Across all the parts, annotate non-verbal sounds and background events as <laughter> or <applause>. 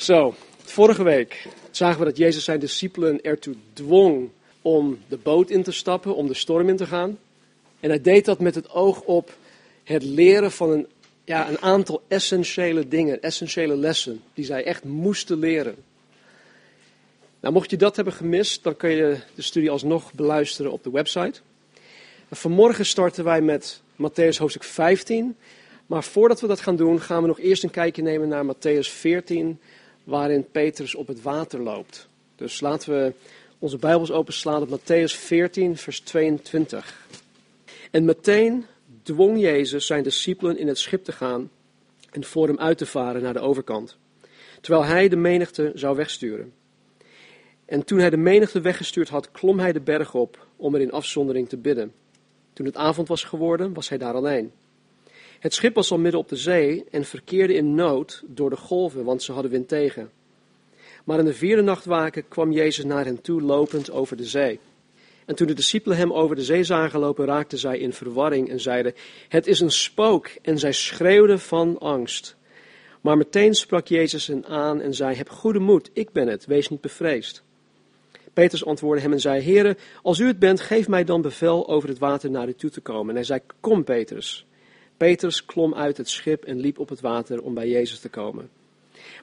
Zo, vorige week zagen we dat Jezus zijn discipelen ertoe dwong om de boot in te stappen, om de storm in te gaan. En hij deed dat met het oog op het leren van een, ja, een aantal essentiële dingen, essentiële lessen, die zij echt moesten leren. Nou, mocht je dat hebben gemist, dan kun je de studie alsnog beluisteren op de website. Vanmorgen starten wij met Matthäus hoofdstuk 15. Maar voordat we dat gaan doen, gaan we nog eerst een kijkje nemen naar Matthäus 14, waarin Petrus op het water loopt. Dus laten we onze Bijbels openslaan op Matthäus 14, vers 22. En meteen dwong Jezus zijn discipelen in het schip te gaan en voor hem uit te varen naar de overkant, terwijl hij de menigte zou wegsturen. En toen hij de menigte weggestuurd had, klom hij de berg op om er in afzondering te bidden. Toen het avond was geworden, was hij daar alleen. Het schip was al midden op de zee en verkeerde in nood door de golven, want ze hadden wind tegen. Maar in de vierde nachtwaken kwam Jezus naar hen toe lopend over de zee. En toen de discipelen hem over de zee zagen lopen, raakten zij in verwarring en zeiden: Het is een spook. En zij schreeuwden van angst. Maar meteen sprak Jezus hen aan en zei: Heb goede moed, ik ben het, wees niet bevreesd. Petrus antwoordde hem en zei: Heere, als u het bent, geef mij dan bevel over het water naar u toe te komen. En hij zei: Kom, Petrus. Petrus klom uit het schip en liep op het water om bij Jezus te komen.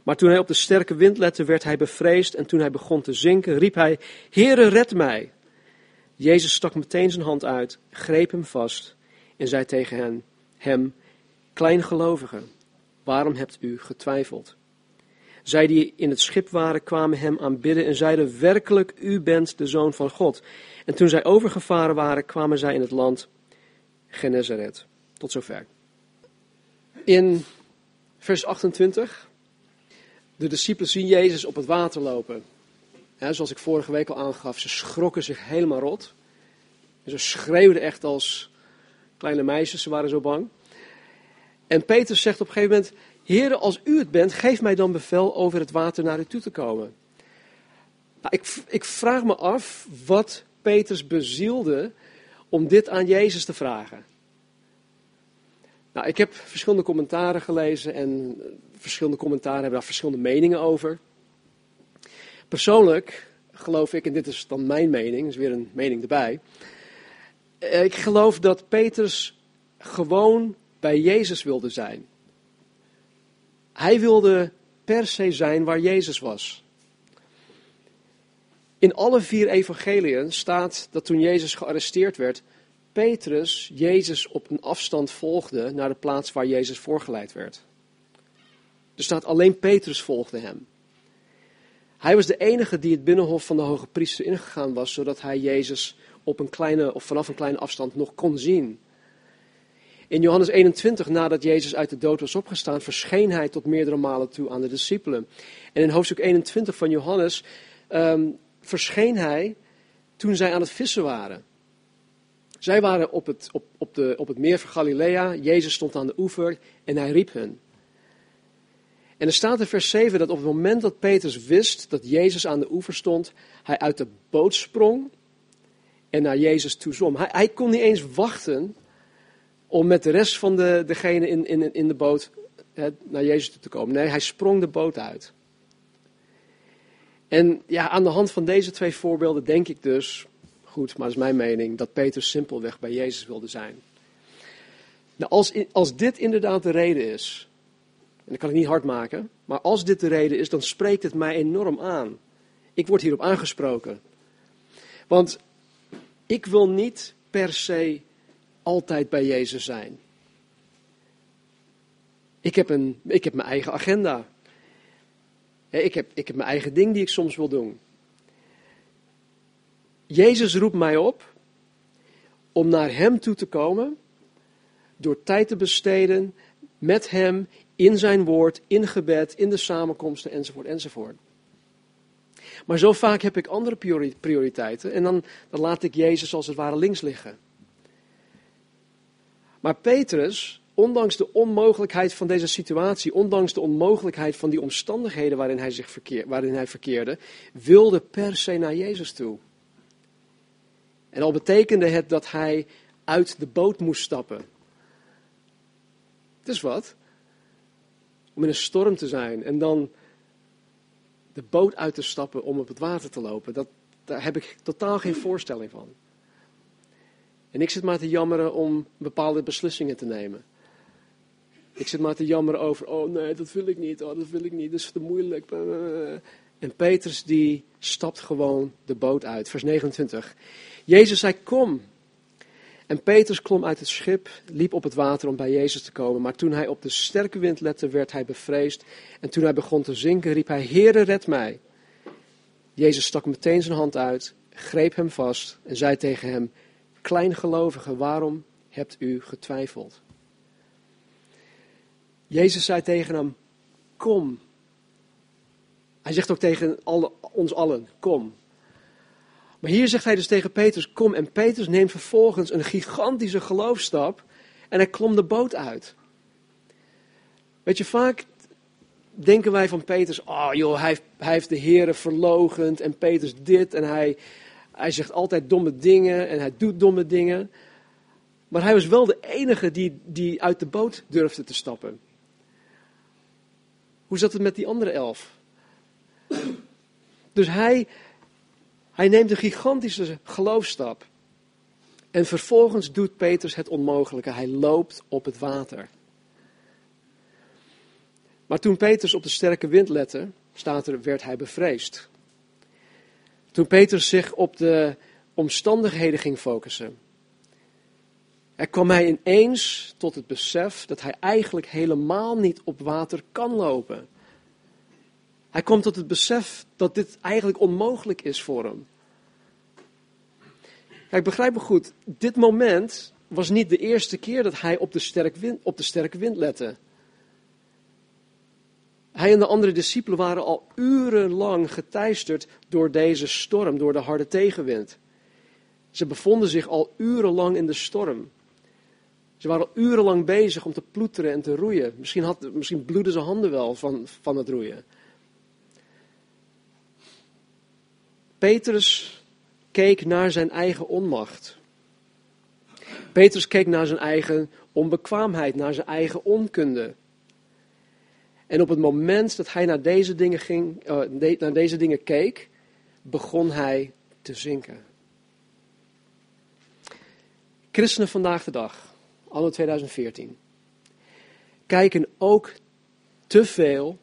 Maar toen hij op de sterke wind lette, werd hij bevreesd en toen hij begon te zinken, riep hij, Heere, red mij! Jezus stak meteen zijn hand uit, greep hem vast en zei tegen hen, hem, kleingelovige, waarom hebt u getwijfeld? Zij die in het schip waren, kwamen hem aanbidden en zeiden, werkelijk, u bent de Zoon van God. En toen zij overgevaren waren, kwamen zij in het land Genezaret. Tot zover. In vers 28. De discipelen zien Jezus op het water lopen. zoals ik vorige week al aangaf, ze schrokken zich helemaal rot. En ze schreeuwden echt als kleine meisjes, ze waren zo bang. En Petrus zegt op een gegeven moment: Heere, als u het bent, geef mij dan bevel over het water naar u toe te komen. Nou, ik, ik vraag me af wat Petrus bezielde om dit aan Jezus te vragen. Nou, ik heb verschillende commentaren gelezen en verschillende commentaren hebben daar verschillende meningen over. Persoonlijk geloof ik, en dit is dan mijn mening, is weer een mening erbij. Eh, ik geloof dat Petrus gewoon bij Jezus wilde zijn. Hij wilde per se zijn waar Jezus was. In alle vier evangeliën staat dat toen Jezus gearresteerd werd, Petrus Jezus op een afstand volgde naar de plaats waar Jezus voorgeleid werd. Er staat alleen Petrus volgde hem. Hij was de enige die het binnenhof van de hoge priester ingegaan was, zodat hij Jezus op een kleine, of vanaf een kleine afstand nog kon zien. In Johannes 21, nadat Jezus uit de dood was opgestaan, verscheen hij tot meerdere malen toe aan de discipelen. En in hoofdstuk 21 van Johannes um, verscheen hij toen zij aan het vissen waren. Zij waren op het, op, op, de, op het meer van Galilea. Jezus stond aan de oever en hij riep hen. En er staat in vers 7 dat op het moment dat Petrus wist dat Jezus aan de oever stond, hij uit de boot sprong en naar Jezus toe zwom. Hij, hij kon niet eens wachten om met de rest van de, degene in, in, in de boot hè, naar Jezus toe te komen. Nee, hij sprong de boot uit. En ja, aan de hand van deze twee voorbeelden denk ik dus goed, maar dat is mijn mening, dat Petrus simpelweg bij Jezus wilde zijn. Nou, als, als dit inderdaad de reden is, en dat kan ik niet hard maken, maar als dit de reden is, dan spreekt het mij enorm aan. Ik word hierop aangesproken. Want ik wil niet per se altijd bij Jezus zijn. Ik heb, een, ik heb mijn eigen agenda. Ik heb, ik heb mijn eigen ding die ik soms wil doen. Jezus roept mij op om naar Hem toe te komen, door tijd te besteden met Hem in Zijn woord, in gebed, in de samenkomsten enzovoort enzovoort. Maar zo vaak heb ik andere prioriteiten en dan, dan laat ik Jezus als het ware links liggen. Maar Petrus, ondanks de onmogelijkheid van deze situatie, ondanks de onmogelijkheid van die omstandigheden waarin hij, zich verkeer, waarin hij verkeerde, wilde per se naar Jezus toe. En al betekende het dat hij uit de boot moest stappen. Het is wat. Om in een storm te zijn en dan de boot uit te stappen om op het water te lopen. Dat, daar heb ik totaal geen voorstelling van. En ik zit maar te jammeren om bepaalde beslissingen te nemen. Ik zit maar te jammeren over, oh nee, dat wil ik niet, oh dat wil ik niet, dat is te moeilijk. En Petrus die stapt gewoon de boot uit. Vers 29. Jezus zei, kom. En Petrus klom uit het schip, liep op het water om bij Jezus te komen. Maar toen hij op de sterke wind lette, werd hij bevreesd. En toen hij begon te zinken, riep hij, Heere, red mij. Jezus stak meteen zijn hand uit, greep hem vast en zei tegen hem, Kleingelovige, waarom hebt u getwijfeld? Jezus zei tegen hem, kom. Hij zegt ook tegen ons allen, kom. Maar hier zegt hij dus tegen Petrus, kom. En Petrus neemt vervolgens een gigantische geloofstap en hij klom de boot uit. Weet je, vaak denken wij van Petrus, oh joh, hij, hij heeft de Here verlogend en Petrus dit en hij, hij zegt altijd domme dingen en hij doet domme dingen. Maar hij was wel de enige die, die uit de boot durfde te stappen. Hoe zat het met die andere elf? Dus hij, hij neemt een gigantische geloofstap. En vervolgens doet Petrus het onmogelijke. Hij loopt op het water. Maar toen Petrus op de sterke wind lette, er, werd hij bevreesd. Toen Petrus zich op de omstandigheden ging focussen, er kwam hij ineens tot het besef dat hij eigenlijk helemaal niet op water kan lopen. Hij komt tot het besef dat dit eigenlijk onmogelijk is voor hem. Kijk, begrijp me goed, dit moment was niet de eerste keer dat hij op de, sterke wind, op de sterke wind lette. Hij en de andere discipelen waren al urenlang geteisterd door deze storm, door de harde tegenwind. Ze bevonden zich al urenlang in de storm. Ze waren al urenlang bezig om te ploeteren en te roeien. Misschien, had, misschien bloedden ze handen wel van, van het roeien. Petrus keek naar zijn eigen onmacht. Petrus keek naar zijn eigen onbekwaamheid, naar zijn eigen onkunde. En op het moment dat hij naar deze dingen, ging, uh, naar deze dingen keek, begon hij te zinken. Christenen vandaag de dag, anno 2014, kijken ook te veel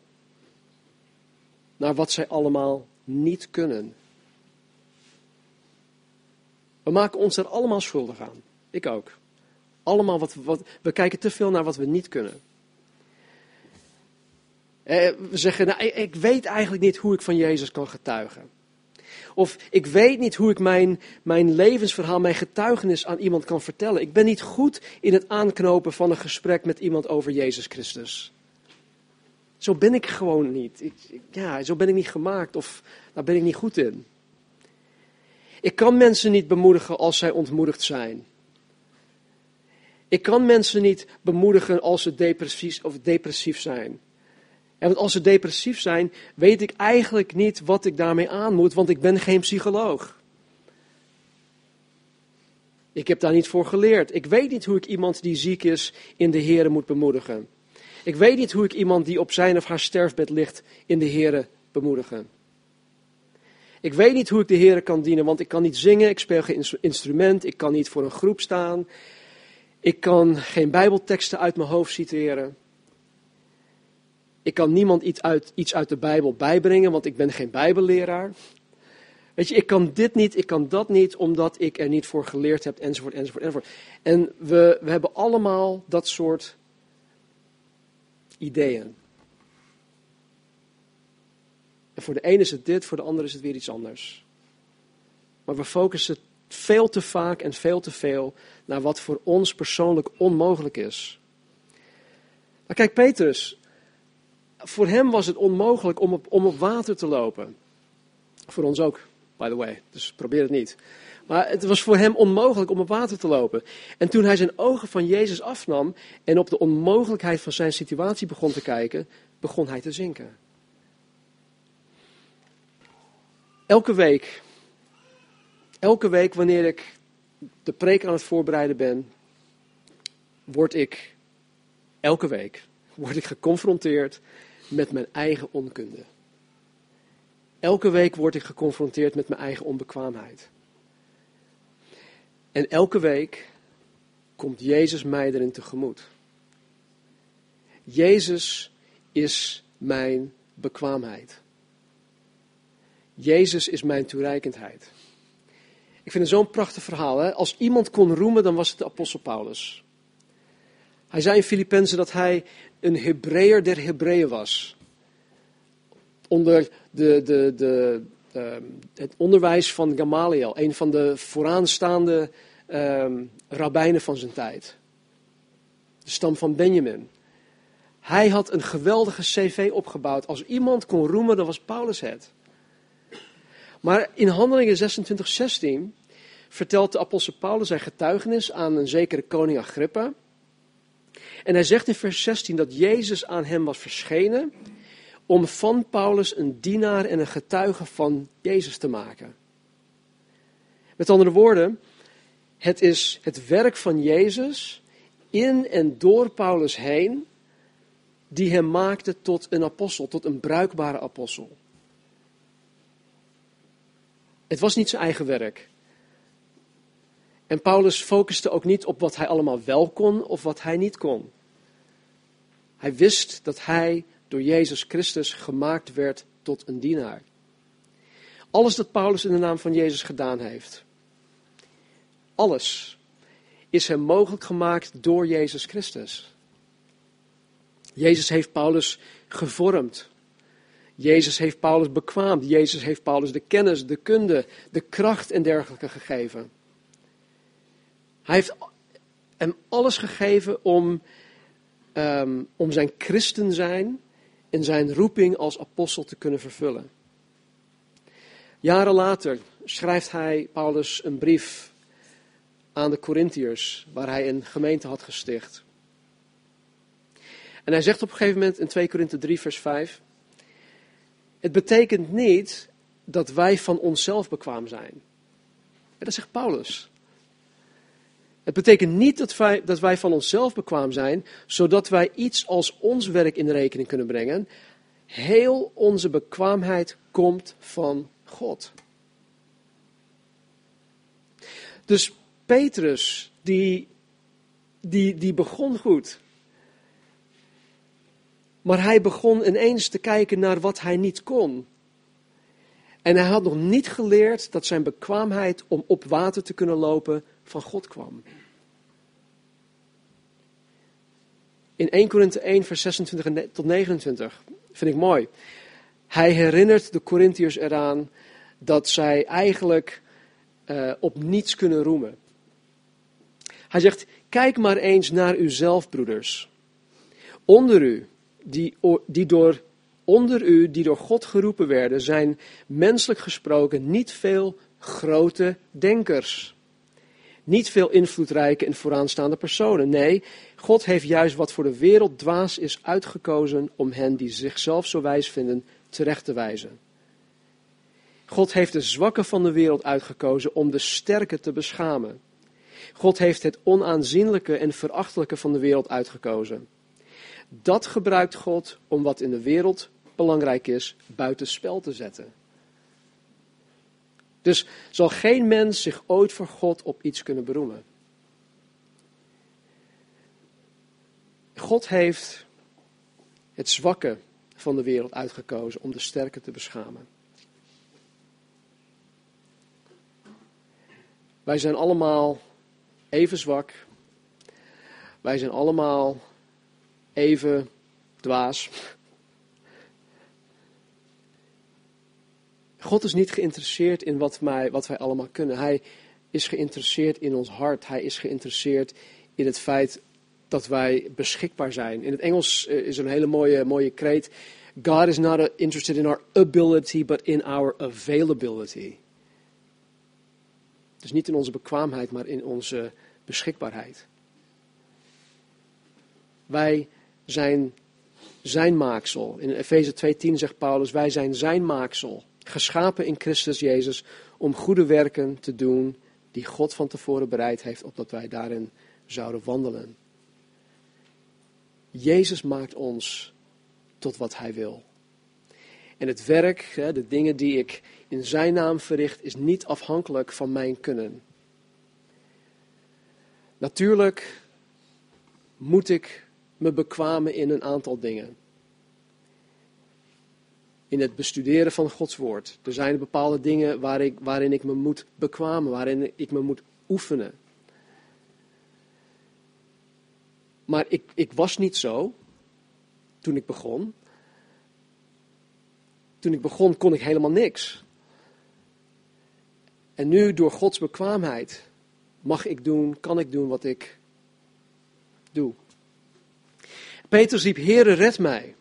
naar wat zij allemaal niet kunnen. We maken ons er allemaal schuldig aan. Ik ook. Allemaal wat, we kijken te veel naar wat we niet kunnen. Eh, we zeggen, nou, ik weet eigenlijk niet hoe ik van Jezus kan getuigen. Of ik weet niet hoe ik mijn, mijn levensverhaal, mijn getuigenis aan iemand kan vertellen. Ik ben niet goed in het aanknopen van een gesprek met iemand over Jezus Christus. Zo ben ik gewoon niet. Ik, ja, zo ben ik niet gemaakt of daar ben ik niet goed in. Ik kan mensen niet bemoedigen als zij ontmoedigd zijn. Ik kan mensen niet bemoedigen als ze depressief, of depressief zijn. En want als ze depressief zijn, weet ik eigenlijk niet wat ik daarmee aan moet, want ik ben geen psycholoog. Ik heb daar niet voor geleerd. Ik weet niet hoe ik iemand die ziek is in de Here moet bemoedigen. Ik weet niet hoe ik iemand die op zijn of haar sterfbed ligt in de Here bemoedigen. Ik weet niet hoe ik de Heer kan dienen, want ik kan niet zingen, ik speel geen instrument, ik kan niet voor een groep staan. Ik kan geen Bijbelteksten uit mijn hoofd citeren. Ik kan niemand iets uit, iets uit de Bijbel bijbrengen, want ik ben geen Bijbelleraar. Weet je, ik kan dit niet, ik kan dat niet, omdat ik er niet voor geleerd heb, enzovoort, enzovoort, enzovoort. En we, we hebben allemaal dat soort ideeën. En voor de ene is het dit, voor de ander is het weer iets anders. Maar we focussen veel te vaak en veel te veel naar wat voor ons persoonlijk onmogelijk is. Maar kijk, Petrus, voor hem was het onmogelijk om op, om op water te lopen. Voor ons ook, by the way, dus probeer het niet. Maar het was voor hem onmogelijk om op water te lopen. En toen hij zijn ogen van Jezus afnam en op de onmogelijkheid van zijn situatie begon te kijken, begon hij te zinken. Elke week, elke week wanneer ik de preek aan het voorbereiden ben, word ik, elke week, word ik geconfronteerd met mijn eigen onkunde. Elke week word ik geconfronteerd met mijn eigen onbekwaamheid. En elke week komt Jezus mij erin tegemoet. Jezus is mijn bekwaamheid. Jezus is mijn toereikendheid. Ik vind het zo'n prachtig verhaal. Hè? Als iemand kon roemen, dan was het de apostel Paulus. Hij zei in Filippenzen dat hij een Hebreeër der Hebreeën was. Onder de, de, de, uh, het onderwijs van Gamaliel, een van de vooraanstaande uh, rabbijnen van zijn tijd. De stam van Benjamin. Hij had een geweldige cv opgebouwd. Als iemand kon roemen, dan was Paulus het. Maar in Handelingen 26, 16 vertelt de apostel Paulus zijn getuigenis aan een zekere koning Agrippa. En hij zegt in vers 16 dat Jezus aan hem was verschenen om van Paulus een dienaar en een getuige van Jezus te maken. Met andere woorden, het is het werk van Jezus in en door Paulus heen die hem maakte tot een apostel, tot een bruikbare apostel. Het was niet zijn eigen werk. En Paulus focuste ook niet op wat hij allemaal wel kon of wat hij niet kon. Hij wist dat hij door Jezus Christus gemaakt werd tot een dienaar. Alles dat Paulus in de naam van Jezus gedaan heeft, alles is hem mogelijk gemaakt door Jezus Christus. Jezus heeft Paulus gevormd. Jezus heeft Paulus bekwaamd. Jezus heeft Paulus de kennis, de kunde, de kracht en dergelijke gegeven. Hij heeft hem alles gegeven om, um, om zijn christen zijn en zijn roeping als apostel te kunnen vervullen. Jaren later schrijft hij Paulus een brief aan de Corinthiërs, waar hij een gemeente had gesticht. En hij zegt op een gegeven moment in 2 Korinthe 3, vers 5: Het betekent niet dat wij van onszelf bekwaam zijn. En dat zegt Paulus. Het betekent niet dat wij, dat wij van onszelf bekwaam zijn, zodat wij iets als ons werk in rekening kunnen brengen. Heel onze bekwaamheid komt van God. Dus Petrus, die, die, die begon goed. Maar hij begon ineens te kijken naar wat hij niet kon. En hij had nog niet geleerd dat zijn bekwaamheid om op water te kunnen lopen van God kwam. In 1 Korinthe 1, vers 26 tot 29 vind ik mooi. Hij herinnert de Corinthiërs eraan dat zij eigenlijk uh, op niets kunnen roemen. Hij zegt: Kijk maar eens naar uzelf, broeders. Onder u, die, die door, onder u, die door God geroepen werden, zijn menselijk gesproken niet veel grote denkers. Niet veel invloedrijke en vooraanstaande personen. Nee, God heeft juist wat voor de wereld dwaas is uitgekozen om hen die zichzelf zo wijs vinden terecht te wijzen. God heeft de zwakken van de wereld uitgekozen om de sterke te beschamen. God heeft het onaanzienlijke en verachtelijke van de wereld uitgekozen. Dat gebruikt God om wat in de wereld belangrijk is, buitenspel te zetten. Dus zal geen mens zich ooit voor God op iets kunnen beroemen. God heeft het zwakke van de wereld uitgekozen om de sterke te beschamen. Wij zijn allemaal even zwak. Wij zijn allemaal even dwaas. God is niet geïnteresseerd in wat wij, wat wij allemaal kunnen. Hij is geïnteresseerd in ons hart. Hij is geïnteresseerd in het feit dat wij beschikbaar zijn. In het Engels eh, is een hele mooie, mooie kreet. God is not interested in our ability, but in our availability. Dus niet in onze bekwaamheid, maar in onze beschikbaarheid. Wij zijn zijn maaksel. In Efeze 2:10 zegt Paulus: Wij zijn zijn maaksel, geschapen in Christus Jezus om goede werken te doen die God van tevoren bereid heeft, opdat wij daarin zouden wandelen. Jezus maakt ons tot wat Hij wil. En het werk, de dingen die ik in zijn naam verricht, is niet afhankelijk van mijn kunnen. Natuurlijk moet ik me bekwamen in een aantal dingen. In het bestuderen van Gods woord. Er zijn bepaalde dingen waar ik, waarin ik me moet bekwamen, waarin ik me moet oefenen. Maar ik, ik was niet zo toen ik begon. Toen ik begon kon ik helemaal niks. En nu door Gods bekwaamheid mag ik doen, kan ik doen wat ik doe. Petrus riep, Heere, red mij.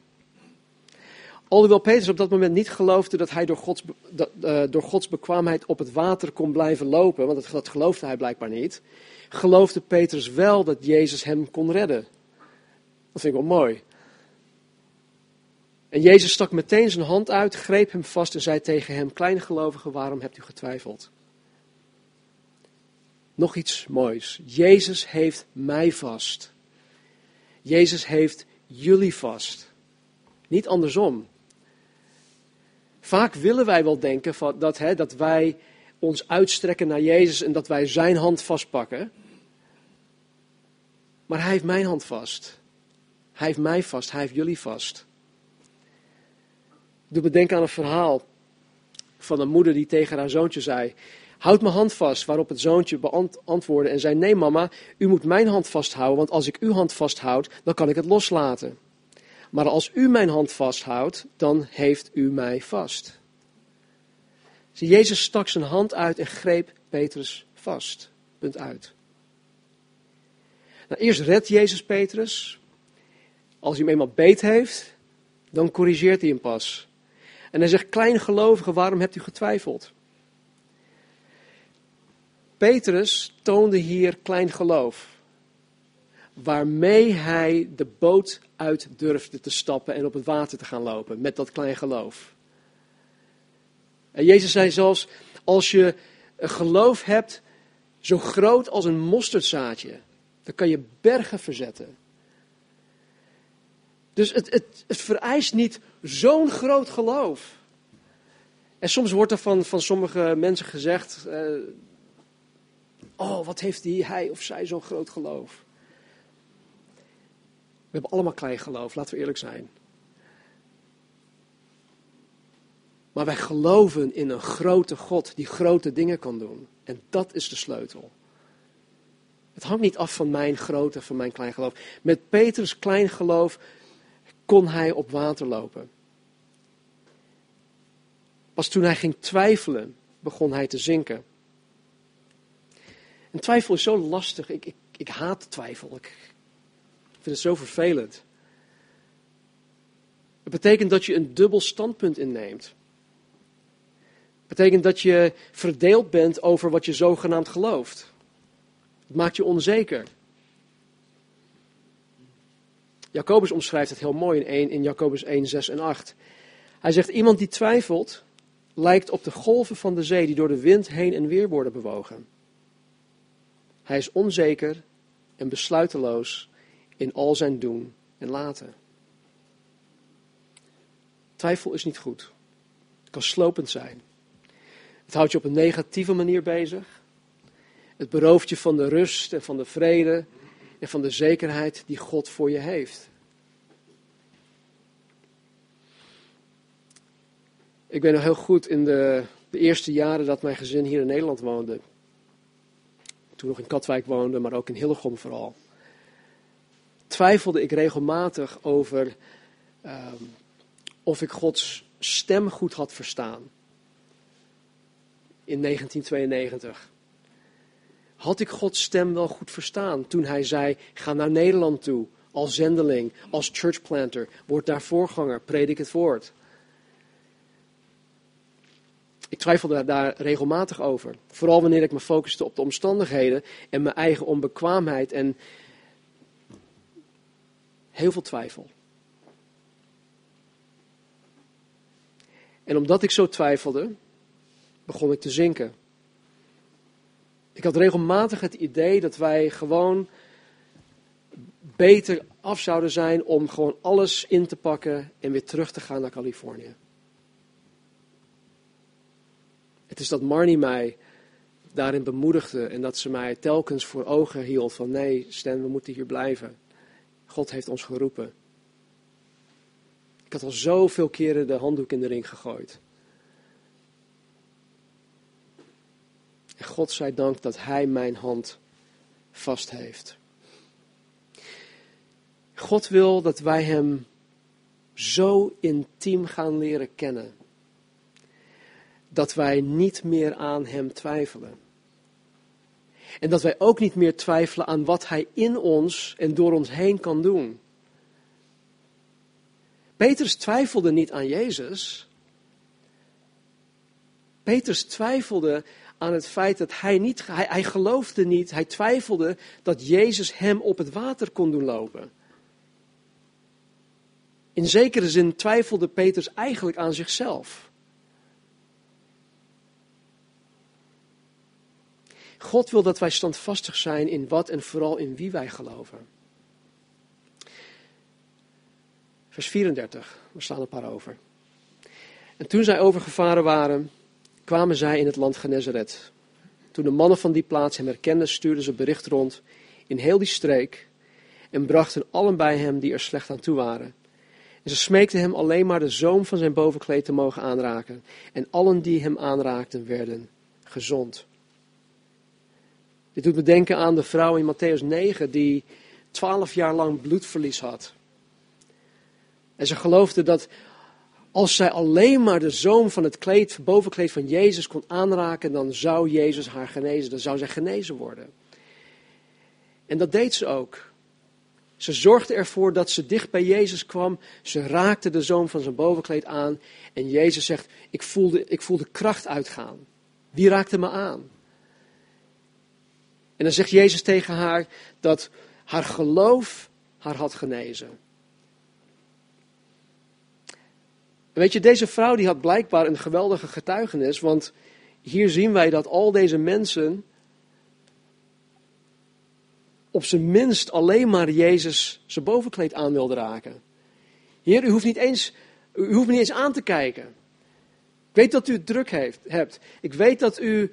Alhoewel Petrus op dat moment niet geloofde dat hij door Gods, uh, door Gods bekwaamheid op het water kon blijven lopen, want dat, dat geloofde hij blijkbaar niet, geloofde Petrus wel dat Jezus hem kon redden. Dat vind ik wel mooi. En Jezus stak meteen zijn hand uit, greep hem vast en zei tegen hem: Kleingelovige, waarom hebt u getwijfeld? Nog iets moois. Jezus heeft mij vast. Jezus heeft jullie vast. Niet andersom. Vaak willen wij wel denken dat, hè, dat wij ons uitstrekken naar Jezus en dat wij zijn hand vastpakken. Maar hij heeft mijn hand vast. Hij heeft mij vast. Hij heeft jullie vast. Ik doe bedenken aan een verhaal van een moeder die tegen haar zoontje zei: Houd mijn hand vast. Waarop het zoontje beantwoordde en zei: Nee, mama, u moet mijn hand vasthouden, want als ik uw hand vasthoud, dan kan ik het loslaten. Maar als u mijn hand vasthoudt, dan heeft u mij vast. Zie, Jezus stak zijn hand uit en greep Petrus vast. Punt uit. Nou, eerst redt Jezus Petrus. Als hij hem eenmaal beet heeft, dan corrigeert hij hem pas. En hij zegt, kleingelovige, waarom hebt u getwijfeld? Petrus toonde hier klein geloof. Waarmee hij de boot uit durfde te stappen en op het water te gaan lopen. Met dat klein geloof. En Jezus zei zelfs, als je een geloof hebt zo groot als een mosterdzaadje, dan kan je bergen verzetten. Dus het, het, het vereist niet zo'n groot geloof. En soms wordt er van, van sommige mensen gezegd, uh, oh wat heeft die, hij of zij zo'n groot geloof. We hebben allemaal klein geloof, laten we eerlijk zijn. Maar wij geloven in een grote God die grote dingen kan doen. En dat is de sleutel. Het hangt niet af van mijn grote, van mijn klein geloof. Met Petrus klein geloof kon hij op water lopen. Pas toen hij ging twijfelen, begon hij te zinken. En twijfel is zo lastig. Ik, ik, ik haat twijfel. Ik vind het zo vervelend. Het betekent dat je een dubbel standpunt inneemt. Het betekent dat je verdeeld bent over wat je zogenaamd gelooft. Het maakt je onzeker. Jacobus omschrijft het heel mooi in, 1, in Jacobus 1, 6 en 8. Hij zegt, iemand die twijfelt, lijkt op de golven van de zee die door de wind heen en weer worden bewogen. Hij is onzeker en besluiteloos in al zijn doen en laten. Twijfel is niet goed. Het kan slopend zijn. Het houdt je op een negatieve manier bezig. Het berooft je van de rust en van de vrede en van de zekerheid die God voor je heeft. Ik ben nog heel goed in de, de eerste jaren dat mijn gezin hier in Nederland woonde. Toen nog in Katwijk woonde, maar ook in Hillegom vooral. Twijfelde ik regelmatig over um, of ik Gods stem goed had verstaan. In 1992. Had ik Gods stem wel goed verstaan toen hij zei: ga naar Nederland toe als zendeling, als churchplanter, word daar voorganger, predik het woord. Ik twijfelde daar regelmatig over. Vooral wanneer ik me focuste op de omstandigheden en mijn eigen onbekwaamheid en heel veel twijfel. En omdat ik zo twijfelde, begon ik te zinken. Ik had regelmatig het idee dat wij gewoon beter af zouden zijn om gewoon alles in te pakken en weer terug te gaan naar Californië. Het is dat Marnie mij daarin bemoedigde en dat ze mij telkens voor ogen hield van nee, Stan, we moeten hier blijven. God heeft ons geroepen. Ik had al zoveel keren de handdoek in de ring gegooid. En God zij dank dat Hij mijn hand vast heeft. God wil dat wij Hem zo intiem gaan leren kennen. Dat wij niet meer aan Hem twijfelen. En dat wij ook niet meer twijfelen aan wat Hij in ons en door ons heen kan doen. Petrus twijfelde niet aan Jezus. Petrus twijfelde aan het feit dat hij niet, hij, hij geloofde niet, hij twijfelde dat Jezus hem op het water kon doen lopen. In zekere zin twijfelde Petrus eigenlijk aan zichzelf. God wil dat wij standvastig zijn in wat en vooral in wie wij geloven. Vers 34, we slaan een paar over. En toen zij overgevaren waren, kwamen zij in het land Genezaret. Toen de mannen van die plaats hem herkenden, stuurden ze bericht rond in heel die streek en brachten allen bij hem die er slecht aan toe waren. En ze smeekten hem alleen maar de zoom van zijn bovenkleed te mogen aanraken. En allen die hem aanraakten werden gezond. Dit doet me denken aan de vrouw in Matthäus 9 die twaalf jaar lang bloedverlies had. En ze geloofde dat als zij alleen maar de zoom van het kleed, bovenkleed van Jezus kon aanraken, dan zou Jezus haar genezen. Dan zou zij genezen worden. En dat deed ze ook. Ze zorgde ervoor dat ze dicht bij Jezus kwam. Ze raakte de zoom van zijn bovenkleed aan. En Jezus zegt, ik voelde, ik voelde kracht uitgaan. Wie raakte me aan? En dan zegt Jezus tegen haar dat haar geloof haar had genezen. weet je, deze vrouw die had blijkbaar een geweldige getuigenis, want hier zien wij dat al deze mensen op zijn minst alleen maar Jezus zijn bovenkleed aan wilden raken. Heer, u hoeft, niet eens, u hoeft niet eens aan te kijken. Ik weet dat u het druk heeft, hebt. Ik weet dat u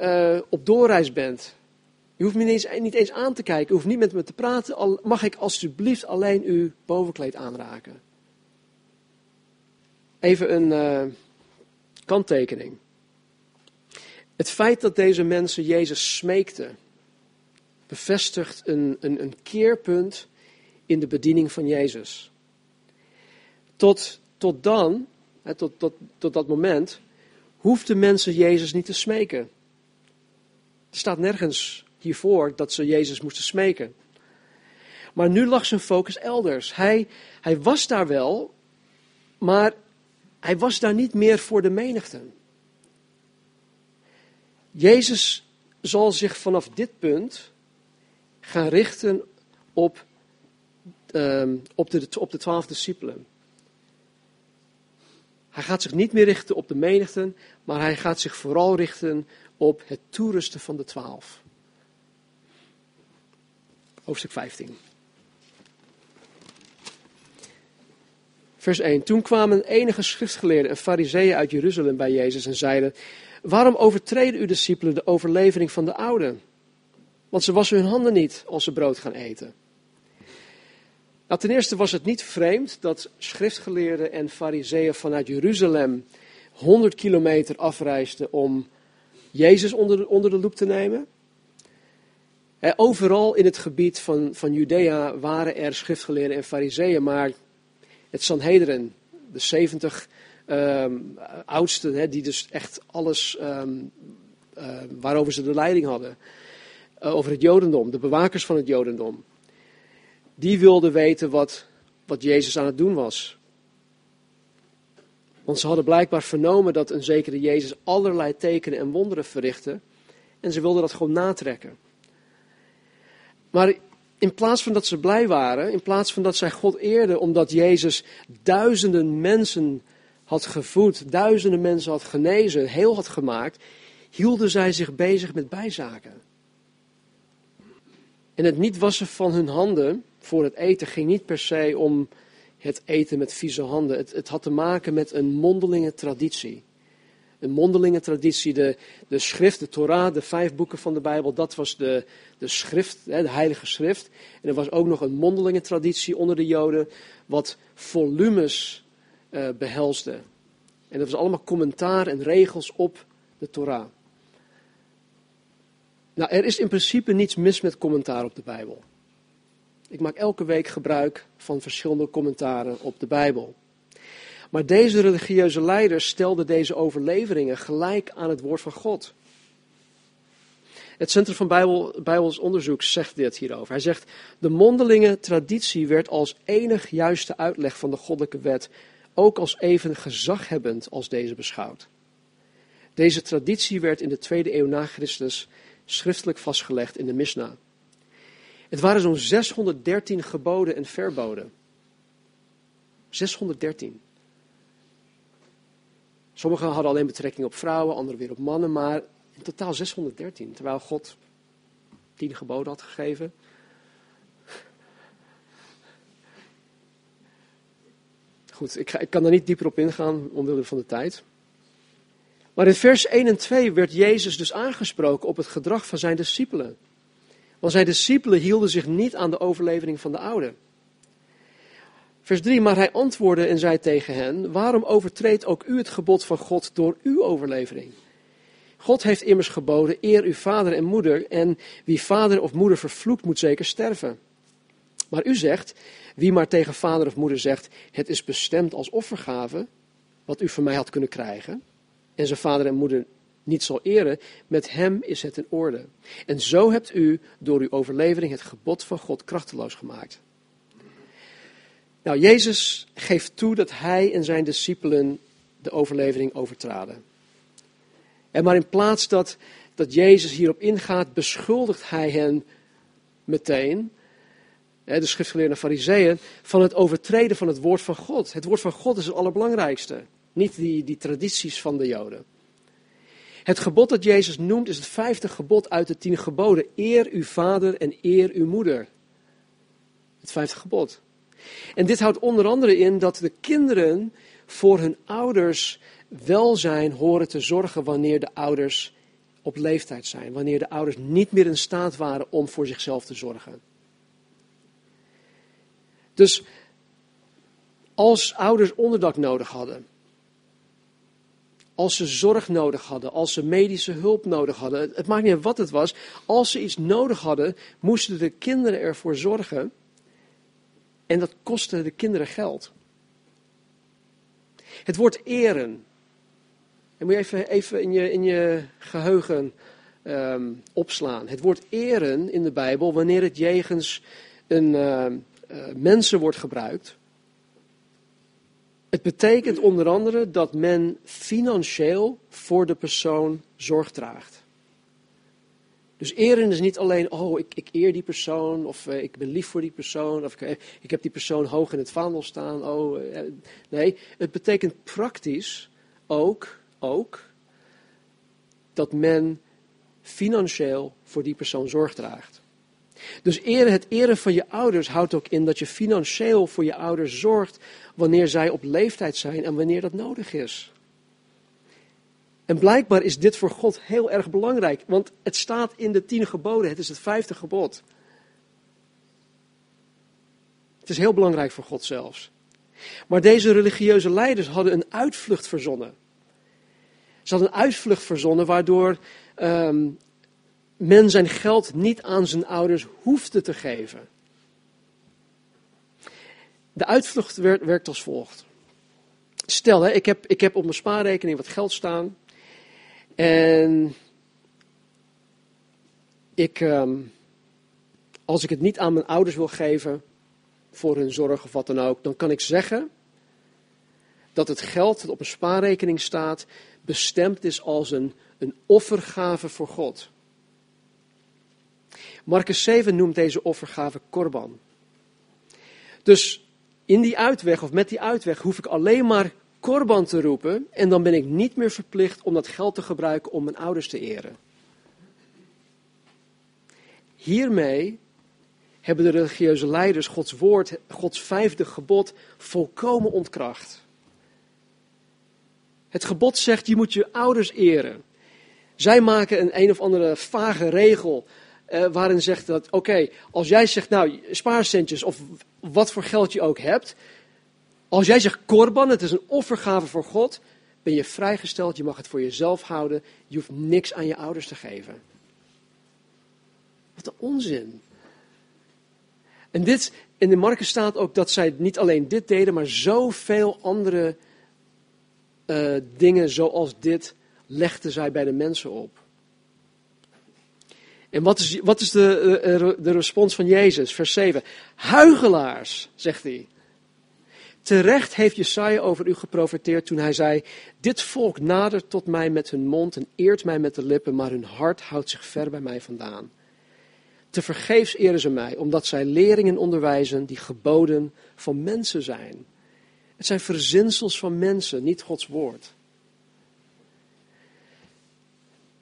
uh, op doorreis bent. U hoeft me niet eens, niet eens aan te kijken. U hoeft niet met me te praten. Mag ik alsjeblieft alleen uw bovenkleed aanraken? Even een uh, kanttekening. Het feit dat deze mensen Jezus smeekten, bevestigt een, een, een keerpunt in de bediening van Jezus. Tot, tot dan, tot, tot, tot dat moment, hoefden mensen Jezus niet te smeken. Er staat nergens hiervoor dat ze Jezus moesten smeken. Maar nu lag zijn focus elders. Hij, hij was daar wel, maar hij was daar niet meer voor de menigte. Jezus zal zich vanaf dit punt gaan richten op, uh, op, de, op de twaalf discipelen. Hij gaat zich niet meer richten op de menigten, maar hij gaat zich vooral richten op het toerusten van de twaalf. Hoofdstuk 15. Vers 1. Toen kwamen enige schriftgeleerden en fariseeën uit Jeruzalem bij Jezus en zeiden, waarom overtreden uw discipelen de overlevering van de ouden? Want ze wassen hun handen niet als ze brood gaan eten. Nou, ten eerste was het niet vreemd dat schriftgeleerden en fariseeën vanuit Jeruzalem 100 kilometer afreisden om Jezus onder de, onder de loep te nemen. Overal in het gebied van, van Judea waren er schriftgeleerden en fariseeën, maar het Sanhedrin, de 70 um, oudsten, die dus echt alles um, uh, waarover ze de leiding hadden, uh, over het Jodendom, de bewakers van het Jodendom, die wilden weten wat, wat Jezus aan het doen was. Want ze hadden blijkbaar vernomen dat een zekere Jezus allerlei tekenen en wonderen verrichtte. En ze wilden dat gewoon natrekken. Maar in plaats van dat ze blij waren, in plaats van dat zij God eerden omdat Jezus duizenden mensen had gevoed, duizenden mensen had genezen, heel had gemaakt, hielden zij zich bezig met bijzaken. En het niet wassen van hun handen voor het eten ging niet per se om het eten met vieze handen. Het, het had te maken met een mondelinge traditie. Een mondelinge traditie. De, de schrift, de Torah, de vijf boeken van de Bijbel, dat was de, de schrift, de heilige schrift. En er was ook nog een mondelinge traditie onder de Joden, wat volumes uh, behelsde. En dat was allemaal commentaar en regels op de Torah. Nou, er is in principe niets mis met commentaar op de Bijbel. Ik maak elke week gebruik van verschillende commentaren op de Bijbel. Maar deze religieuze leiders stelden deze overleveringen gelijk aan het woord van God. Het Centrum van Bijbel, Bijbels Onderzoek zegt dit hierover. Hij zegt: De mondelinge traditie werd als enig juiste uitleg van de goddelijke wet ook als even gezaghebbend als deze beschouwd. Deze traditie werd in de tweede eeuw na Christus schriftelijk vastgelegd in de Mishnah. Het waren zo'n 613 geboden en verboden. 613. Sommigen hadden alleen betrekking op vrouwen, anderen weer op mannen, maar in totaal 613. Terwijl God tien geboden had gegeven. Goed, ik, ga, ik kan daar niet dieper op ingaan omwille van de tijd. Maar in vers 1 en 2 werd Jezus dus aangesproken op het gedrag van zijn discipelen. Want zijn discipelen hielden zich niet aan de overlevering van de oude. Vers 3, maar hij antwoordde en zei tegen hen, waarom overtreedt ook u het gebod van God door uw overlevering? God heeft immers geboden, eer uw vader en moeder, en wie vader of moeder vervloekt, moet zeker sterven. Maar u zegt, wie maar tegen vader of moeder zegt, het is bestemd als offergave, wat u van mij had kunnen krijgen, en zijn vader en moeder niet zal eren, met hem is het in orde. En zo hebt u door uw overlevering het gebod van God krachteloos gemaakt. Nou, Jezus geeft toe dat hij en zijn discipelen de overlevering overtraden. En maar in plaats dat, dat Jezus hierop ingaat, beschuldigt hij hen meteen, de schriftgeleerde fariseeën, van het overtreden van het woord van God. Het woord van God is het allerbelangrijkste, niet die, die tradities van de Joden. Het gebod dat Jezus noemt is het vijfde gebod uit de tien geboden. Eer uw vader en eer uw moeder. Het vijfde gebod. En dit houdt onder andere in dat de kinderen voor hun ouders welzijn horen te zorgen wanneer de ouders op leeftijd zijn. Wanneer de ouders niet meer in staat waren om voor zichzelf te zorgen. Dus als ouders onderdak nodig hadden, als ze zorg nodig hadden, als ze medische hulp nodig hadden, het maakt niet uit wat het was, als ze iets nodig hadden, moesten de kinderen ervoor zorgen. En dat kostte de kinderen geld. Het woord eren. En moet je even, even in, je, in je geheugen um, opslaan. Het woord eren in de Bijbel, wanneer het jegens een uh, uh, mensen wordt gebruikt, het betekent onder andere dat men financieel voor de persoon zorg draagt. Dus eren is niet alleen, oh, ik, ik eer die persoon, of uh, ik ben lief voor die persoon, of ik, uh, ik, heb die persoon hoog in het vaandel staan. Oh, uh, nee, het betekent praktisch ook, ook dat men financieel voor die persoon zorg draagt. Dus eren, het eren van je ouders houdt ook in dat je financieel voor je ouders zorgt wanneer zij op leeftijd zijn en wanneer dat nodig is. En blijkbaar is dit voor God heel erg belangrijk, want het staat in de tien geboden, het is het vijfde gebod. Het is heel belangrijk voor God zelfs. Maar deze religieuze leiders hadden een uitvlucht verzonnen. Ze hadden een uitvlucht verzonnen waardoor um, men zijn geld niet aan zijn ouders hoefde te geven. De uitvlucht werkt als volgt. Stel, hè, ik, heb, ik heb op mijn spaarrekening wat geld staan. En ik, um, als ik het niet aan mijn ouders wil geven voor hun zorg of wat dan ook, dan kan ik zeggen dat het geld dat op een spaarrekening staat bestemd is als een, een offergave voor God. Marcus 7 noemt deze offergave korban. Dus in die uitweg of met die uitweg hoef ik alleen maar korban te roepen en dan ben ik niet meer verplicht om dat geld te gebruiken om mijn ouders te eren. Hiermee hebben de religieuze leiders Gods woord, Gods vijfde gebod, volkomen ontkracht. Het gebod zegt, je moet je ouders eren. Zij maken een een of andere vage regel uh, waarin zegt dat, oké, als jij zegt, nou, spaarcentjes of wat voor geld je ook hebt. Als jij zegt korban, het is een offergave voor God, ben je vrijgesteld, je mag het voor jezelf houden, je hoeft niks aan je ouders te geven. Wat een onzin. En dit, in de marken staat ook dat zij niet alleen dit deden, maar zoveel andere uh, dingen zoals dit legden zij bij de mensen op. En wat is, wat is de, de, de respons van Jezus? Vers 7. Huigelaars, zegt hij. Terecht heeft Jesaja over u geprofeteerd toen hij zei: Dit volk nadert tot mij met hun mond en eert mij met de lippen, maar hun hart houdt zich ver bij mij vandaan. Te vergeefs eren ze mij, omdat zij leringen onderwijzen die geboden van mensen zijn. Het zijn verzinsels van mensen, niet Gods woord.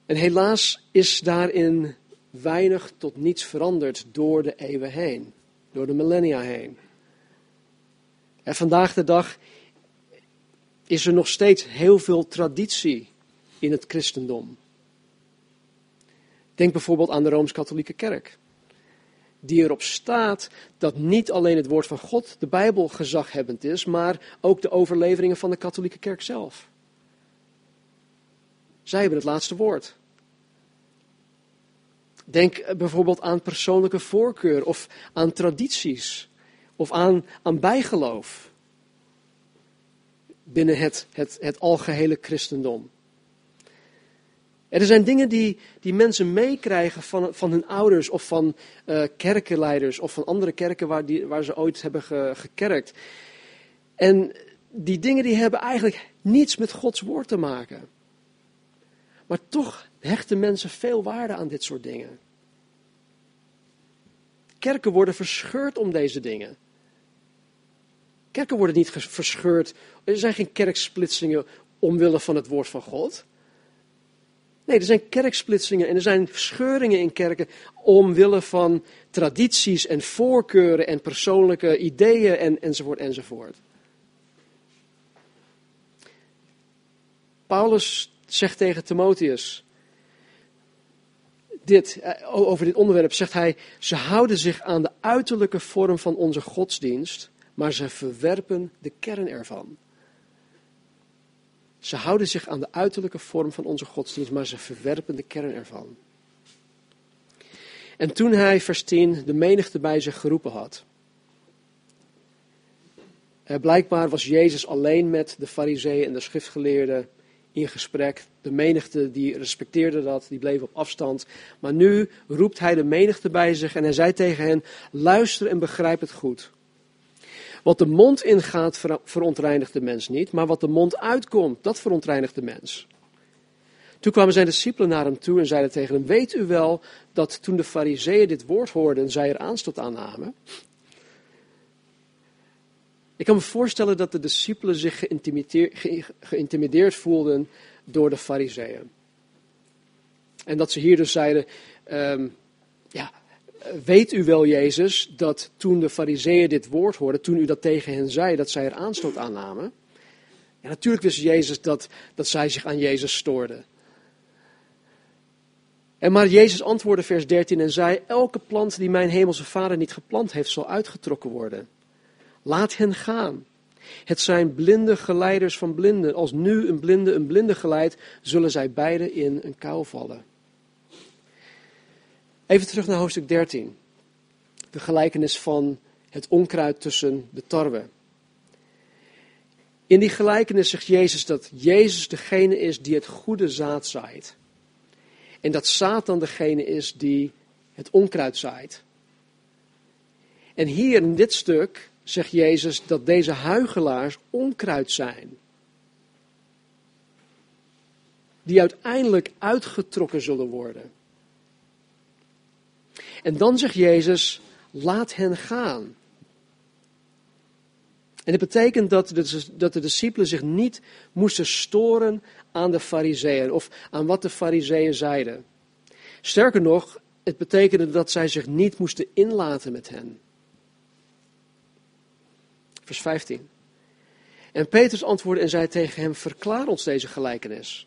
En helaas is daarin weinig tot niets veranderd door de eeuwen heen, door de millennia heen. En vandaag de dag is er nog steeds heel veel traditie in het christendom. Denk bijvoorbeeld aan de Rooms-Katholieke Kerk. Die erop staat dat niet alleen het woord van God, de Bijbel, gezaghebbend is, maar ook de overleveringen van de Katholieke Kerk zelf. Zij hebben het laatste woord. Denk bijvoorbeeld aan persoonlijke voorkeur of aan tradities of aan, aan bijgeloof binnen het, het, het algehele christendom. Er zijn dingen die, die mensen meekrijgen van, van hun ouders of van uh, kerkenleiders of van andere kerken waar, die, waar ze ooit hebben ge, gekerkt. En die dingen die hebben eigenlijk niets met Gods woord te maken. Maar toch hechten mensen veel waarde aan dit soort dingen. Kerken worden verscheurd om deze dingen. Kerken worden niet verscheurd. Er zijn geen kerksplitsingen omwille van het woord van God. Nee, er zijn kerksplitsingen en er zijn scheuringen in kerken omwille van tradities en voorkeuren en persoonlijke ideeën en, enzovoort enzovoort. Paulus zegt tegen Timotheus dit, eh, over dit onderwerp, zegt hij, ze houden zich aan de uiterlijke vorm van onze godsdienst, maar ze verwerpen de kern ervan. Ze houden zich aan de uiterlijke vorm van onze godsdienst, maar ze verwerpen de kern ervan. En toen hij, vers 10, de menigte bij zich geroepen had. Eh, blijkbaar was Jezus alleen met de fariseeën en de schriftgeleerden in gesprek. De menigte die respecteerde dat, die bleef op afstand. Maar nu roept hij de menigte bij zich en hij zei tegen hen: luister en begrijp het goed. Wat de mond ingaat verontreinigt de mens niet, maar wat de mond uitkomt, dat verontreinigt de mens. Toen kwamen zijn discipelen naar hem toe en zeiden tegen hem: Weet u wel dat toen de Fariseeën dit woord hoorden, zij er aanstoot aan namen? Ik kan me voorstellen dat de discipelen zich geïntimideerd, voelden door de Fariseeën. En dat ze hier dus zeiden: um, Ja, weet u wel, Jezus, dat toen de fariseeën dit woord hoorden, toen u dat tegen hen zei, dat zij er aanstoot aan namen? Ja, natuurlijk wist Jezus dat, dat zij zich aan Jezus stoorden. En maar Jezus antwoordde vers 13 en zei, elke plant die mijn hemelse vader niet geplant heeft, zal uitgetrokken worden. Laat hen gaan. Het zijn blinde geleiders van blinden. Als nu een blinde een blinde geleidt, zullen zij beiden in een kou vallen. Even terug naar hoofdstuk 13. De gelijkenis van het onkruid tussen de tarwe. In die gelijkenis zegt Jezus dat Jezus degene is die het goede zaad zaait. En dat Satan degene is die het onkruid zaait. En hier in dit stuk zegt Jezus dat deze huigelaars onkruid zijn. Die uiteindelijk uitgetrokken zullen worden. En dan zegt Jezus, laat hen gaan. En het betekent dat de, dat de discipelen zich niet moesten storen aan de fariseeën of aan wat de fariseeën zeiden. Sterker nog, het betekende dat zij zich niet moesten inlaten met hen. Vers 15. En Petrus antwoordde en zei tegen hem, verklaar ons deze gelijkenis.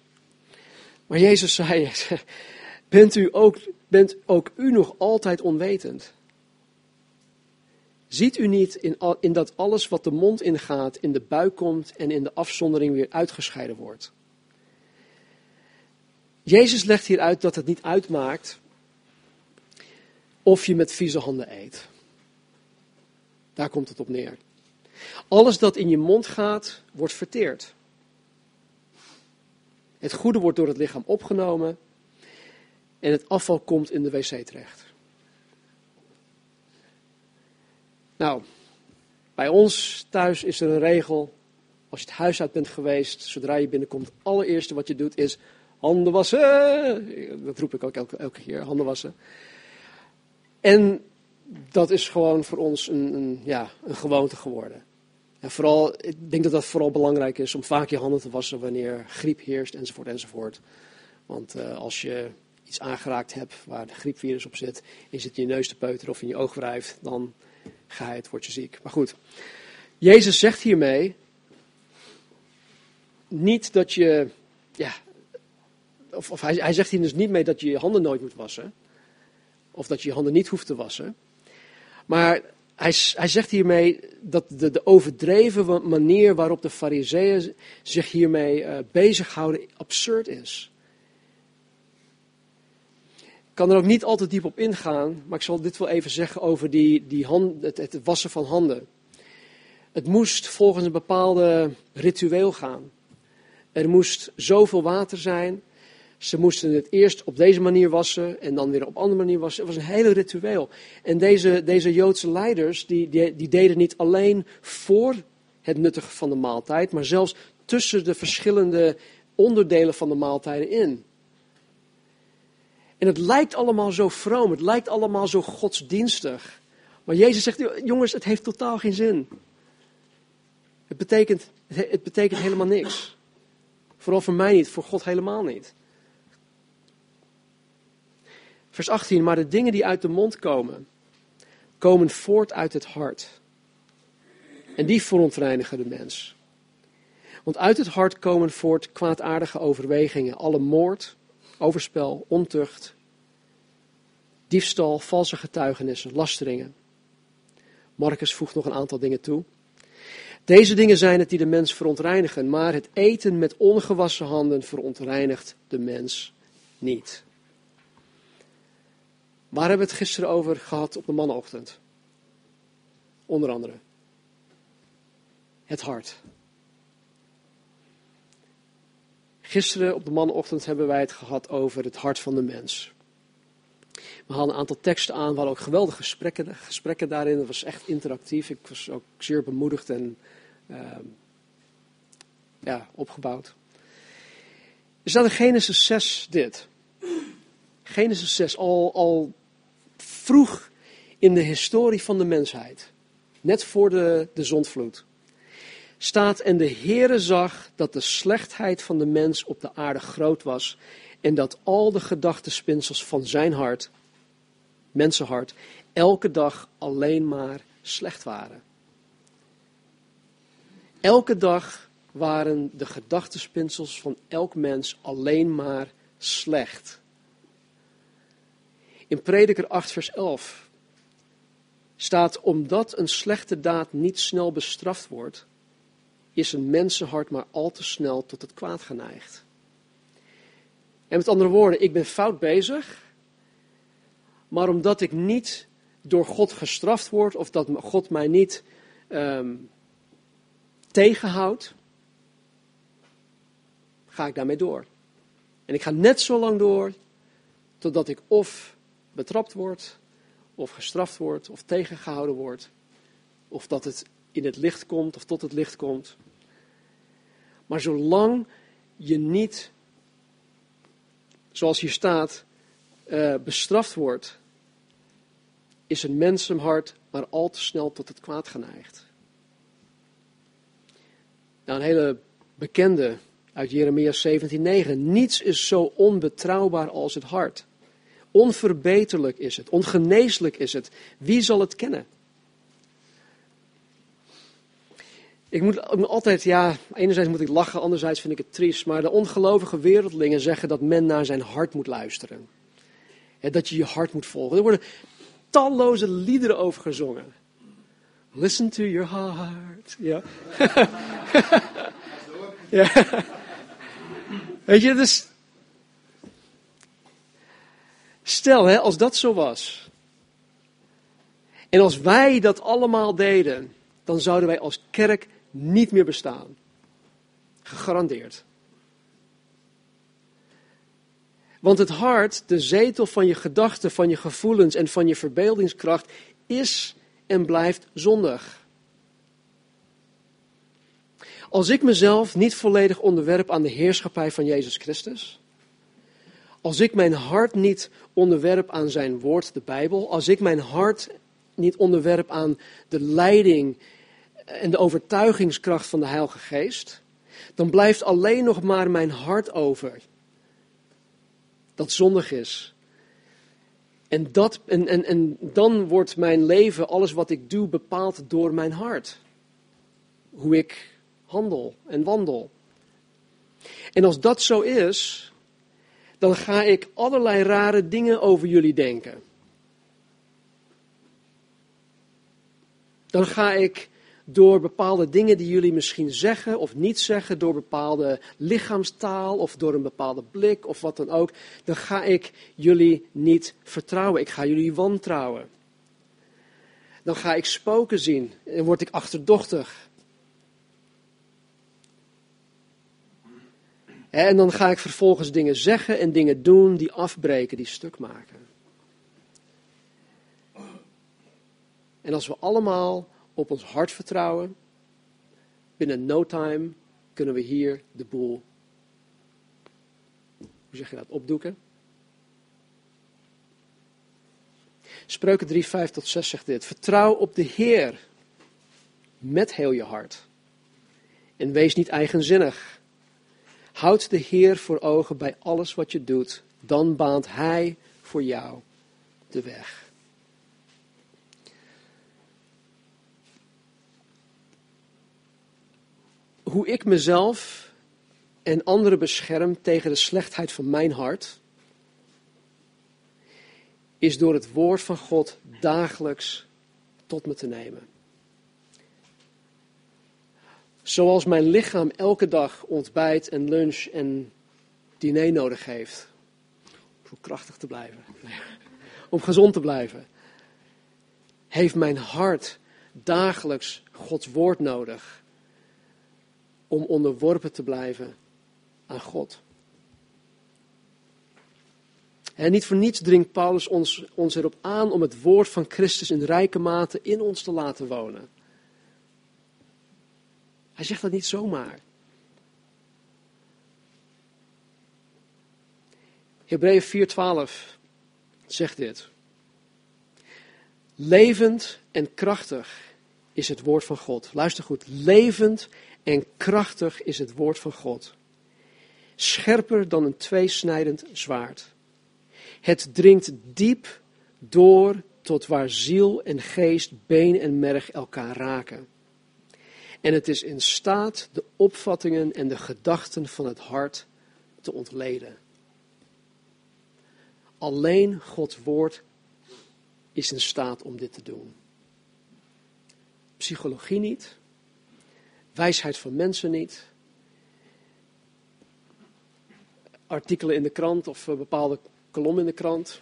Maar Jezus zei, <laughs> bent, u ook, bent ook u nog altijd onwetend? Ziet u niet in, in dat alles wat de mond ingaat, in de buik komt en in de afzondering weer uitgescheiden wordt? Jezus legt hier uit dat het niet uitmaakt of je met vieze handen eet. Daar komt het op neer. Alles dat in je mond gaat, wordt verteerd. Het goede wordt door het lichaam opgenomen en het afval komt in de wc terecht. Nou, bij ons thuis is er een regel. Als je het huis uit bent geweest, zodra je binnenkomt, het allereerste wat je doet is handen wassen. Dat roep ik ook elke, keer, handen wassen. En dat is gewoon voor ons een, een, ja, een gewoonte geworden. En vooral, ik denk dat dat vooral belangrijk is om vaak je handen te wassen wanneer griep heerst, enzovoort, enzovoort. Want uh, als je iets aangeraakt hebt waar de griepvirus op zit, is het in je neus te peuteren of in je oog wrijft, dan ga je het, word je ziek. Maar goed, Jezus zegt hiermee niet dat je, ja, of, hij zegt hier dus niet mee dat je je handen nooit moet wassen, of dat je je handen niet hoeft te wassen. Maar hij, hij zegt hiermee dat de, de, overdreven manier waarop de fariseeën zich hiermee uh, bezighouden absurd is. Kan er ook niet altijd diep op ingaan, maar ik zal dit wel even zeggen over die, die hand, het, het wassen van handen. Het moest volgens een bepaalde ritueel gaan. Er moest zoveel water zijn, ze moesten het eerst op deze manier wassen en dan weer op andere manier wassen. Het was een hele ritueel. En deze, deze Joodse leiders, die, die, deden niet alleen voor het nuttige van de maaltijd, maar zelfs tussen de verschillende onderdelen van de maaltijden in. En het lijkt allemaal zo vroom, het lijkt allemaal zo godsdienstig. Maar Jezus zegt, jongens, het heeft totaal geen zin. Het betekent, het betekent helemaal niks. Vooral voor mij niet, voor God helemaal niet. Vers 18, maar de dingen die uit de mond komen, komen voort uit het hart. En die verontreinigen de mens. Want uit het hart komen voort kwaadaardige overwegingen, alle moord, overspel, ontucht, diefstal, valse getuigenissen, lasteringen. Marcus voegt nog een aantal dingen toe. Deze dingen zijn het die de mens verontreinigen, maar het eten met ongewassen handen verontreinigt de mens niet. Waar hebben we het gisteren over gehad op de mannenochtend? Onder andere. Het hart. Gisteren op de mannenochtend hebben wij het gehad over het hart van de mens. We hadden een aantal teksten aan, we hadden ook geweldige gesprekken, gesprekken daarin. Dat was echt interactief. Ik was ook zeer bemoedigd en uh, ja, opgebouwd. Er staat in Genesis 6 dit. Genesis 6, al, al vroeg in de historie van de mensheid, net voor de, de zondvloed, staat en de Heere zag dat de slechtheid van de mens op de aarde groot was en dat al de gedachtespinsels van zijn hart, mensenhart, elke dag alleen maar slecht waren. Elke dag waren de gedachtespinsels van elk mens alleen maar slecht. In Prediker 8, vers 11 staat: Omdat een slechte daad niet snel bestraft wordt, is een mensenhart maar al te snel tot het kwaad geneigd. En met andere woorden, ik ben fout bezig, maar omdat ik niet door God gestraft word, of dat God mij niet um, tegenhoudt, ga ik daarmee door. En ik ga net zo lang door totdat ik of betrapt wordt, of gestraft wordt, of tegengehouden wordt, of dat het in het licht komt, of tot het licht komt. Maar zolang je niet, zoals hier staat, uh, bestraft wordt, is een mensenhart maar al te snel tot het kwaad geneigd. Nou, een hele bekende uit Jeremia 17:9. Niets is zo onbetrouwbaar als het hart. Onverbeterlijk is het, ongeneeslijk is het. Wie zal het kennen? Ik moet, altijd, ja, enerzijds moet ik lachen, anderzijds vind ik het triest. Maar de ongelovige wereldlingen zeggen dat men naar zijn hart moet luisteren. dat je je hart moet volgen. Er worden talloze liederen over gezongen. Listen to your heart. Ja. <laughs> ja. Weet je, dus. Stel, hè, als dat zo was. En als wij dat allemaal deden, dan zouden wij als kerk niet meer bestaan. Gegarandeerd. Want het hart, de zetel van je gedachten, van je gevoelens en van je verbeeldingskracht, is en blijft zondig. Als ik mezelf niet volledig onderwerp aan de heerschappij van Jezus Christus, als ik mijn hart niet onderwerp aan zijn woord, de Bijbel, als ik mijn hart niet onderwerp aan de leiding en de overtuigingskracht van de Heilige Geest, dan blijft alleen nog maar mijn hart over. Dat zondig is. En, dat, en, en, en dan wordt mijn leven, alles wat ik doe, bepaald door mijn hart. Hoe ik handel en wandel. En als dat zo is, dan ga ik allerlei rare dingen over jullie denken. Dan ga ik door bepaalde dingen die jullie misschien zeggen of niet zeggen, door bepaalde lichaamstaal of door een bepaalde blik of wat dan ook, dan ga ik jullie niet vertrouwen. Ik ga jullie wantrouwen. Dan ga ik spoken zien en word ik achterdochtig. En dan ga ik vervolgens dingen zeggen en dingen doen die afbreken, die stuk maken. En als we allemaal op ons hart vertrouwen, binnen no time kunnen we hier de boel, hoe zeg je dat, opdoeken. Spreuken 3, 5 tot 6 zegt dit. Vertrouw op de Heer met heel je hart. En wees niet eigenzinnig. Houd de Heer voor ogen bij alles wat je doet. Dan baant Hij voor jou de weg. Hoe ik mezelf en anderen bescherm tegen de slechtheid van mijn hart, is door het woord van God dagelijks tot me te nemen. Zoals mijn lichaam elke dag ontbijt en lunch en diner nodig heeft. Om krachtig te blijven. <laughs> Om gezond te blijven. Heeft mijn hart dagelijks Gods woord nodig om onderworpen te blijven aan God. En niet voor niets dringt Paulus ons, ons erop aan om het woord van Christus in rijke mate in ons te laten wonen. Hij zegt dat niet zomaar. Hebreeën 4:12 zegt dit. Levend en krachtig is het woord van God. Luister goed. Levend en krachtig is het woord van God. Scherper dan een tweesnijdend zwaard. Het dringt diep door tot waar ziel en geest, been en merg elkaar raken. En het is in staat de opvattingen en de gedachten van het hart te ontleden. Alleen Gods woord is in staat om dit te doen. Psychologie niet, wijsheid van mensen niet. Artikelen in de krant of een bepaalde kolom in de krant.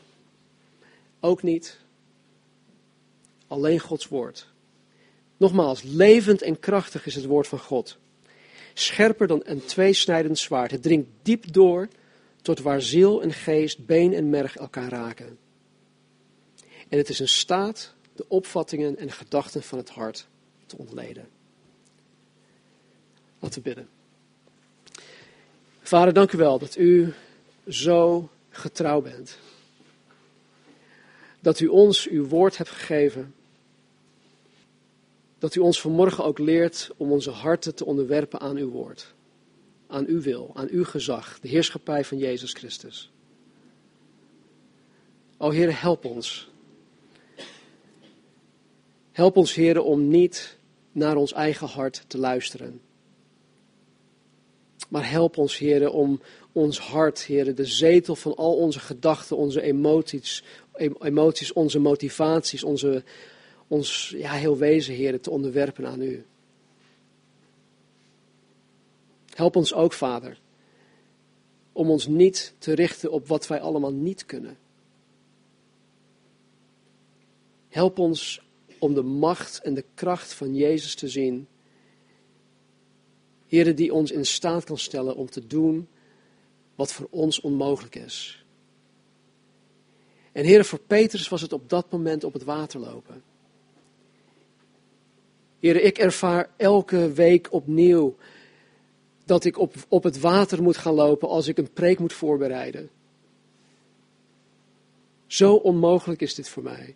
Ook niet. Alleen Gods woord. Nogmaals, levend en krachtig is het woord van God. Scherper dan een tweesnijdend zwaard. Het dringt diep door tot waar ziel en geest, been en merg elkaar raken. En het is in staat de opvattingen en gedachten van het hart te ontleden. Laten we bidden. Vader, dank u wel dat u zo getrouw bent. Dat u ons uw woord hebt gegeven. Dat u ons vanmorgen ook leert om onze harten te onderwerpen aan uw woord. Aan uw wil, aan uw gezag, de heerschappij van Jezus Christus. O Heer, help ons. Help ons, Heer, om niet naar ons eigen hart te luisteren. Maar help ons, heren, om ons hart, heren, de zetel van al onze gedachten, onze emoties, emoties onze motivaties, onze, ons ja, heel wezen, heren, te onderwerpen aan u. Help ons ook, Vader, om ons niet te richten op wat wij allemaal niet kunnen. Help ons om de macht en de kracht van Jezus te zien. Here, die ons in staat kan stellen om te doen wat voor ons onmogelijk is. En Heer, voor Petrus was het op dat moment op het water lopen. Heer, ik ervaar elke week opnieuw dat ik op, op het water moet gaan lopen als ik een preek moet voorbereiden. Zo onmogelijk is dit voor mij.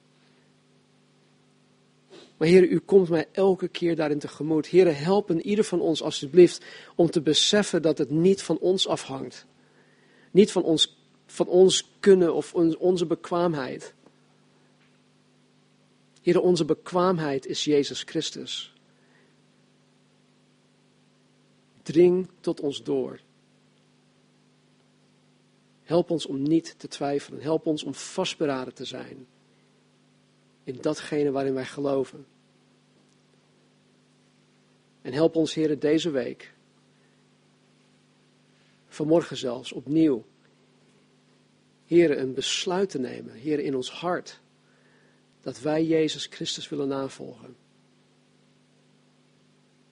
Maar Heer, u komt mij elke keer daarin tegemoet. Heer, help ieder van ons alsjeblieft om te beseffen dat het niet van ons afhangt. Niet van ons, van ons kunnen of onze bekwaamheid. Heer, onze bekwaamheid is Jezus Christus. Dring tot ons door. Help ons om niet te twijfelen. Help ons om vastberaden te zijn in datgene waarin wij geloven. En help ons, Heer, deze week, vanmorgen zelfs, opnieuw, Heer, een besluit te nemen, Heer, in ons hart, dat wij Jezus Christus willen navolgen.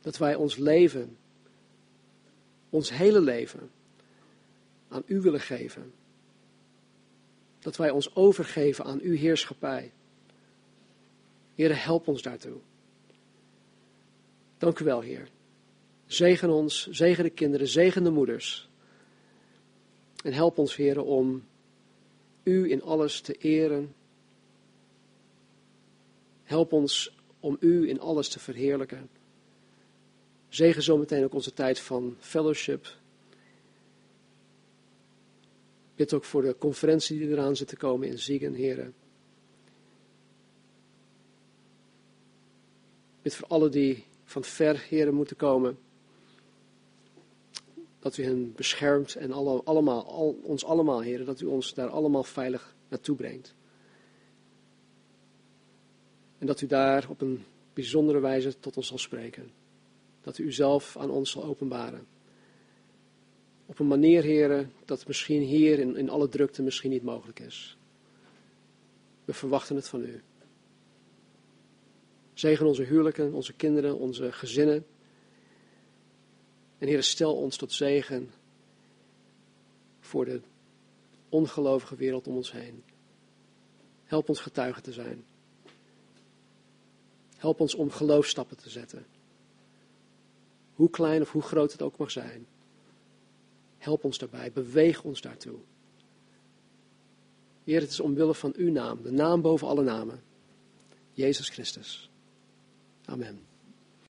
Dat wij ons leven, ons hele leven, aan U willen geven. Dat wij ons overgeven aan Uw heerschappij. Heer, help ons daartoe. Dank u wel, Heer. Zegen ons, zegen de kinderen, zegen de moeders. En help ons, Heer, om u in alles te eren. Help ons om u in alles te verheerlijken. Zegen zometeen ook onze tijd van fellowship. Bid ook voor de conferentie die eraan zit te komen in Ziegen, heren. Bid voor alle die van ver, heren, moeten komen. Dat u hen beschermt en alle, allemaal, al, ons allemaal, heren, dat u ons daar allemaal veilig naartoe brengt. En dat u daar op een bijzondere wijze tot ons zal spreken. Dat u uzelf aan ons zal openbaren. Op een manier, heren, dat misschien hier in, in alle drukte misschien niet mogelijk is. We verwachten het van u. Zegen onze huwelijken, onze kinderen, onze gezinnen. En Heer, stel ons tot zegen voor de ongelovige wereld om ons heen. Help ons getuigen te zijn. Help ons om geloofstappen te zetten. Hoe klein of hoe groot het ook mag zijn. Help ons daarbij, beweeg ons daartoe. Heer, het is omwille van uw naam, de naam boven alle namen. Jezus Christus. Amen.